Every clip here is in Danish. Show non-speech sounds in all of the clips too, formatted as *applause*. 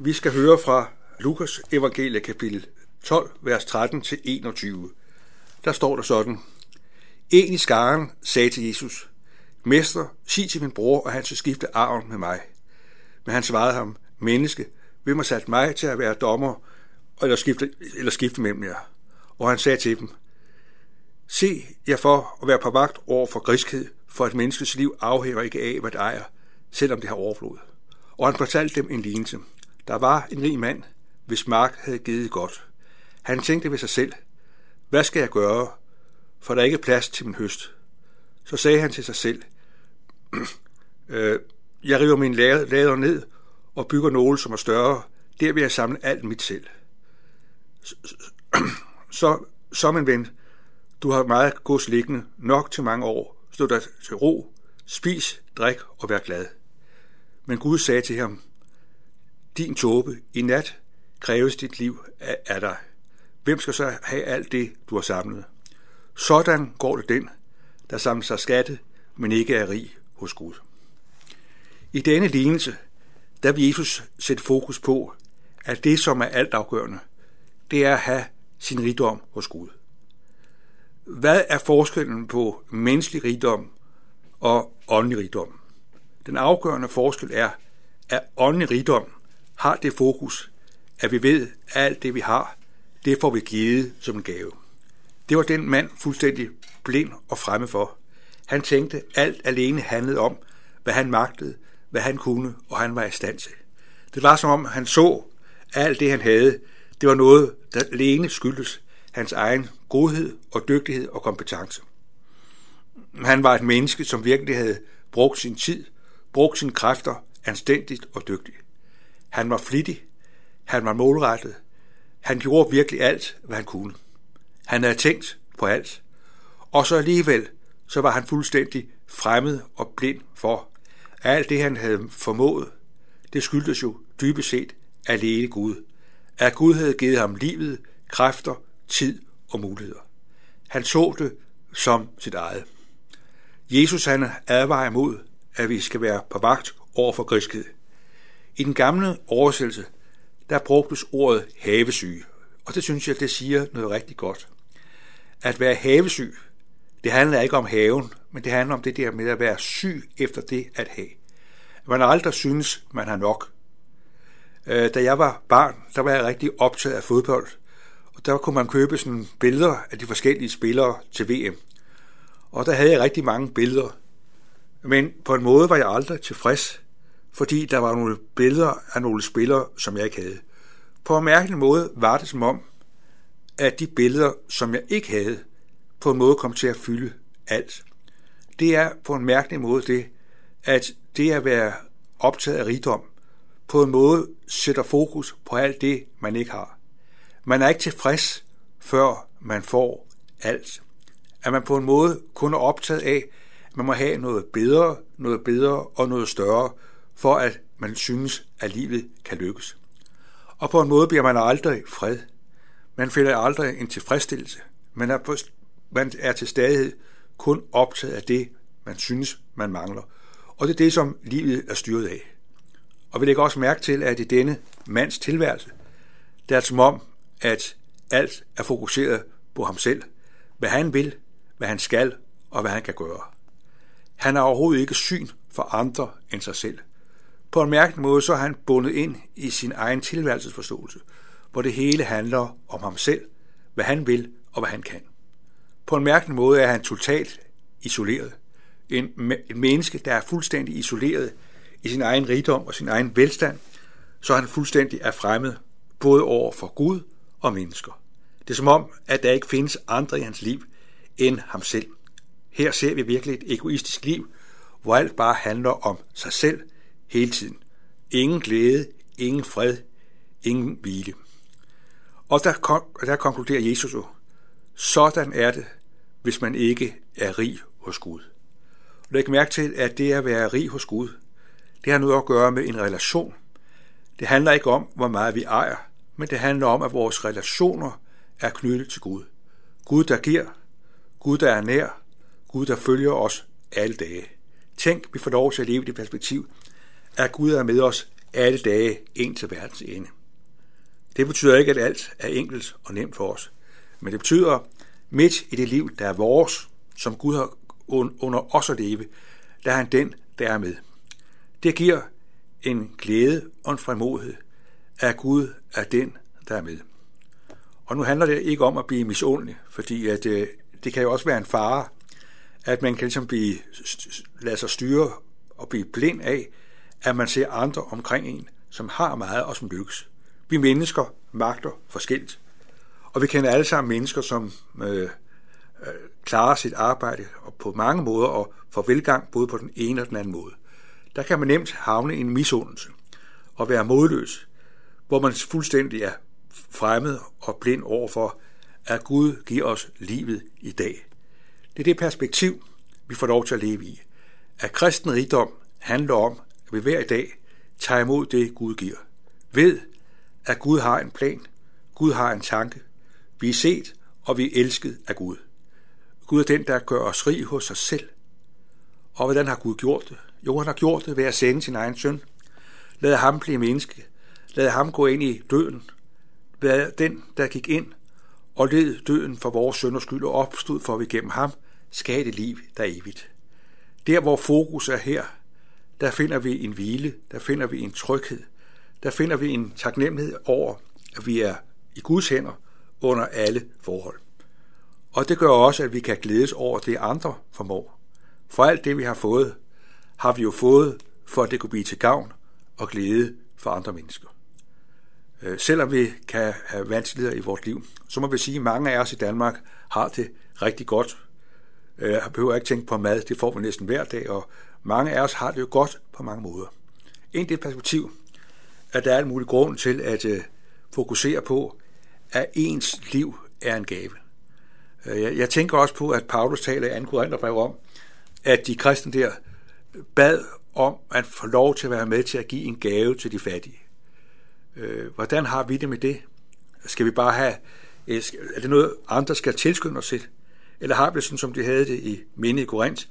Vi skal høre fra Lukas evangelie kapitel 12, vers 13-21. Der står der sådan. En i skaren sagde til Jesus, Mester, sig til min bror, at han skal skifte arven med mig. Men han svarede ham, menneske, hvem har sat mig til at være dommer, eller skifte, eller skifte mellem jer? Og han sagde til dem, Se jeg for at være på vagt over for griskhed, for et menneskes liv afhænger ikke af, hvad det ejer, selvom det har overflod. Og han fortalte dem en lignelse. Der var en rig mand, hvis mark havde givet godt. Han tænkte ved sig selv, hvad skal jeg gøre, for der er ikke plads til min høst. Så sagde han til sig selv, *clears throat* øh, jeg river min lader ned og bygger nogle, som er større. Der vil jeg samle alt mit selv. *clears throat* Så, som en ven, du har meget gods liggende, nok til mange år. Stå dig til ro, spis, drik og vær glad. Men Gud sagde til ham, din tåbe, i nat kræves dit liv af dig. Hvem skal så have alt det, du har samlet? Sådan går det den, der samler sig skatte, men ikke er rig hos Gud. I denne lignelse, der vil Jesus sætte fokus på, at det, som er altafgørende, det er at have sin rigdom hos Gud. Hvad er forskellen på menneskelig rigdom og åndelig rigdom? Den afgørende forskel er, at åndelig rigdom har det fokus, at vi ved, at alt det, vi har, det får vi givet som en gave. Det var den mand fuldstændig blind og fremme for. Han tænkte, alt alene handlede om, hvad han magtede, hvad han kunne, og han var i stand til. Det var som om, han så, at alt det, han havde, det var noget, der alene skyldes hans egen godhed og dygtighed og kompetence. Han var et menneske, som virkelig havde brugt sin tid, brugt sine kræfter anstændigt og dygtigt. Han var flittig, han var målrettet, han gjorde virkelig alt, hvad han kunne. Han havde tænkt på alt, og så alligevel, så var han fuldstændig fremmed og blind for, at alt det, han havde formået, det skyldtes jo dybest set alene Gud. At Gud havde givet ham livet, kræfter, tid og muligheder. Han så det som sit eget. Jesus han advarer imod, at vi skal være på vagt over for griskhed. I den gamle oversættelse, der brugtes ordet havesyge, og det synes jeg, det siger noget rigtig godt. At være havesyg, det handler ikke om haven, men det handler om det der med at være syg efter det at have. Man aldrig synes, man har nok. Øh, da jeg var barn, der var jeg rigtig optaget af fodbold, og der kunne man købe sådan billeder af de forskellige spillere til VM. Og der havde jeg rigtig mange billeder. Men på en måde var jeg aldrig tilfreds, fordi der var nogle billeder af nogle spillere, som jeg ikke havde. På en mærkelig måde var det som om, at de billeder, som jeg ikke havde, på en måde kom til at fylde alt. Det er på en mærkelig måde det, at det at være optaget af rigdom, på en måde sætter fokus på alt det, man ikke har. Man er ikke tilfreds, før man får alt. At man på en måde kun er optaget af, at man må have noget bedre, noget bedre og noget større, for at man synes, at livet kan lykkes. Og på en måde bliver man aldrig fred. Man finder aldrig en tilfredsstillelse. Man er, på, man er til stadighed kun optaget af det, man synes, man mangler. Og det er det, som livet er styret af. Og vi lægger også mærke til, at i denne mands tilværelse, det er som om, at alt er fokuseret på ham selv, hvad han vil, hvad han skal og hvad han kan gøre. Han har overhovedet ikke syn for andre end sig selv. På en mærkelig måde så er han bundet ind i sin egen tilværelsesforståelse, hvor det hele handler om ham selv, hvad han vil og hvad han kan. På en mærkelig måde er han totalt isoleret. En, en menneske, der er fuldstændig isoleret i sin egen rigdom og sin egen velstand, så han fuldstændig er fremmed både over for Gud og mennesker. Det er som om, at der ikke findes andre i hans liv end ham selv. Her ser vi virkelig et egoistisk liv, hvor alt bare handler om sig selv hele tiden. Ingen glæde, ingen fred, ingen hvile. Og der, der konkluderer Jesus jo, sådan er det, hvis man ikke er rig hos Gud. Læg mærke til, at det at være rig hos Gud, det har noget at gøre med en relation. Det handler ikke om, hvor meget vi ejer, men det handler om, at vores relationer er knyttet til Gud. Gud, der giver, Gud, der er nær, Gud, der følger os alle dage. Tænk, vi får lov til at leve i det perspektiv, at Gud er med os alle dage ind til verdens ende. Det betyder ikke, at alt er enkelt og nemt for os, men det betyder, midt i det liv, der er vores, som Gud har under os at leve, der er han den, der er med. Det giver en glæde og en frimodighed, at Gud er den, der er med. Og nu handler det ikke om at blive misundelig, fordi at, øh, det kan jo også være en fare, at man kan ligesom blive, lade sig styre og blive blind af, at man ser andre omkring en, som har meget og som lykkes. Vi mennesker magter forskelligt. Og vi kender alle sammen mennesker, som øh, øh, klarer sit arbejde og på mange måder og får velgang både på den ene og den anden måde. Der kan man nemt havne i en misundelse og være modløs, hvor man fuldstændig er fremmed og blind overfor, at Gud giver os livet i dag. Det er det perspektiv, vi får lov til at leve i. At kristen rigdom handler om, at vi hver dag tager imod det, Gud giver. Ved, at Gud har en plan, Gud har en tanke, vi er set, og vi er elsket af Gud. Gud er den, der gør os rig hos sig selv. Og hvordan har Gud gjort det? Jo, han har gjort det ved at sende sin egen søn. Lad ham blive menneske. Lad ham gå ind i døden. Lad den, der gik ind og led døden for vores sønders skyld og opstod for, at vi gennem ham skal det liv, der er evigt. Der, hvor fokus er her, der finder vi en hvile, der finder vi en tryghed, der finder vi en taknemmelighed over, at vi er i Guds hænder under alle forhold. Og det gør også, at vi kan glædes over det, andre formår. For alt det, vi har fået, har vi jo fået, for at det kunne blive til gavn og glæde for andre mennesker. Øh, selvom vi kan have vanskeligheder i vores liv, så må vi sige, at mange af os i Danmark har det rigtig godt. Øh, jeg behøver ikke tænke på mad, det får vi næsten hver dag, og mange af os har det jo godt på mange måder. En det perspektiv, at der er en mulig grund til at øh, fokusere på, at ens liv er en gave. Øh, jeg tænker også på, at Paulus taler i 2. Korintherbrev om, at de kristne der bad om at få lov til at være med til at give en gave til de fattige. Øh, hvordan har vi det med det? Skal vi bare have, øh, er det noget, andre skal tilskynde os til? Eller har vi det sådan, som de havde det i minde i Korinth,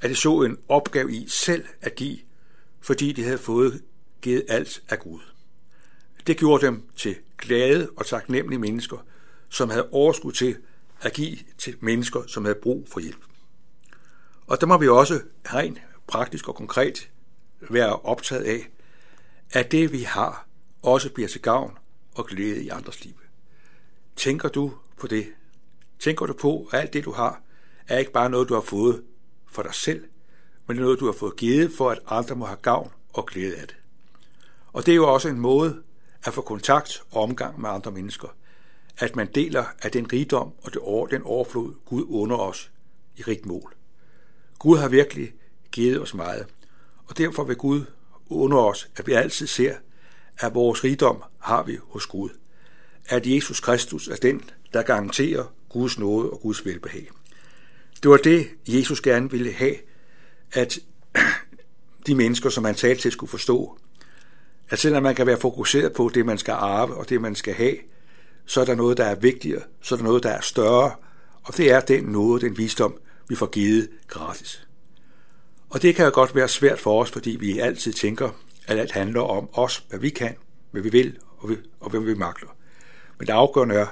at de så en opgave i selv at give, fordi de havde fået givet alt af Gud. Det gjorde dem til glade og taknemmelige mennesker, som havde overskud til at give til mennesker, som havde brug for hjælp. Og der må vi også rent praktisk og konkret være optaget af, at det vi har, også bliver til gavn og glæde i andres liv. Tænker du på det? Tænker du på, at alt det du har, er ikke bare noget, du har fået for dig selv, men det er noget, du har fået givet for, at andre må have gavn og glæde af det. Og det er jo også en måde at få kontakt og omgang med andre mennesker, at man deler af den rigdom og det over, den overflod, Gud under os i rigt mål. Gud har virkelig givet os meget, og derfor vil Gud under os, at vi altid ser, at vores rigdom har vi hos Gud. At Jesus Kristus er den, der garanterer Guds nåde og Guds velbehag. Det var det, Jesus gerne ville have, at *clears throat* de mennesker, som han talte til, skulle forstå. At selvom man kan være fokuseret på det, man skal arve og det, man skal have, så er der noget, der er vigtigere, så er der noget, der er større, og det er den nåde, den visdom, vi får givet gratis. Og det kan jo godt være svært for os, fordi vi altid tænker, at alt handler om os, hvad vi kan, hvad vi vil og, og hvad vi magter. Men det afgørende er,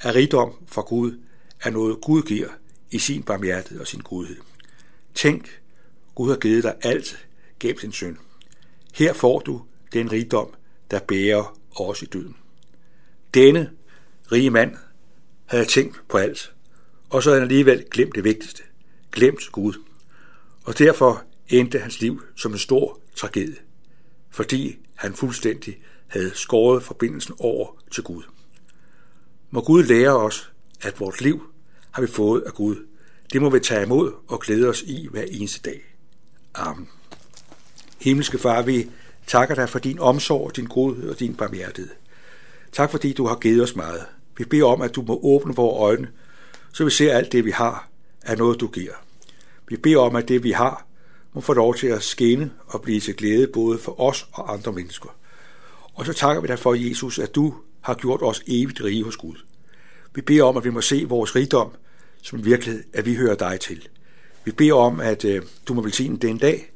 at rigdom fra Gud er noget, Gud giver i sin barmhjertighed og sin godhed. Tænk, Gud har givet dig alt gennem sin søn. Her får du den rigdom, der bærer os i døden. Denne rige mand havde tænkt på alt, og så havde han alligevel glemt det vigtigste. Glemt Gud. Og derfor endte hans liv som en stor tragedie, fordi han fuldstændig havde skåret forbindelsen over til Gud. Må Gud lære os, at vores liv har vi fået af Gud. Det må vi tage imod og glæde os i hver eneste dag. Amen. Himmelske Far, vi takker dig for din omsorg, din godhed og din barmhjertighed. Tak fordi du har givet os meget. Vi beder om, at du må åbne vores øjne, så vi ser alt det, vi har, er noget, du giver. Vi beder om, at det, vi har, må få lov til at skinne og blive til glæde både for os og andre mennesker. Og så takker vi dig for, Jesus, at du har gjort os evigt rige hos Gud. Vi beder om, at vi må se vores rigdom som en virkelighed, at vi hører dig til. Vi beder om, at øh, du må velsigne den dag,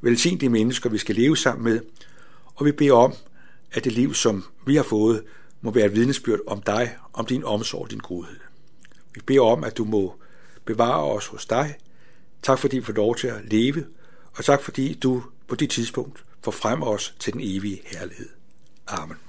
velsigne de mennesker, vi skal leve sammen med, og vi beder om, at det liv, som vi har fået, må være et vidnesbyrd om dig, om din omsorg og din godhed. Vi beder om, at du må bevare os hos dig. Tak fordi vi får lov til at leve, og tak fordi du på dit tidspunkt forfremmer os til den evige herlighed. Amen.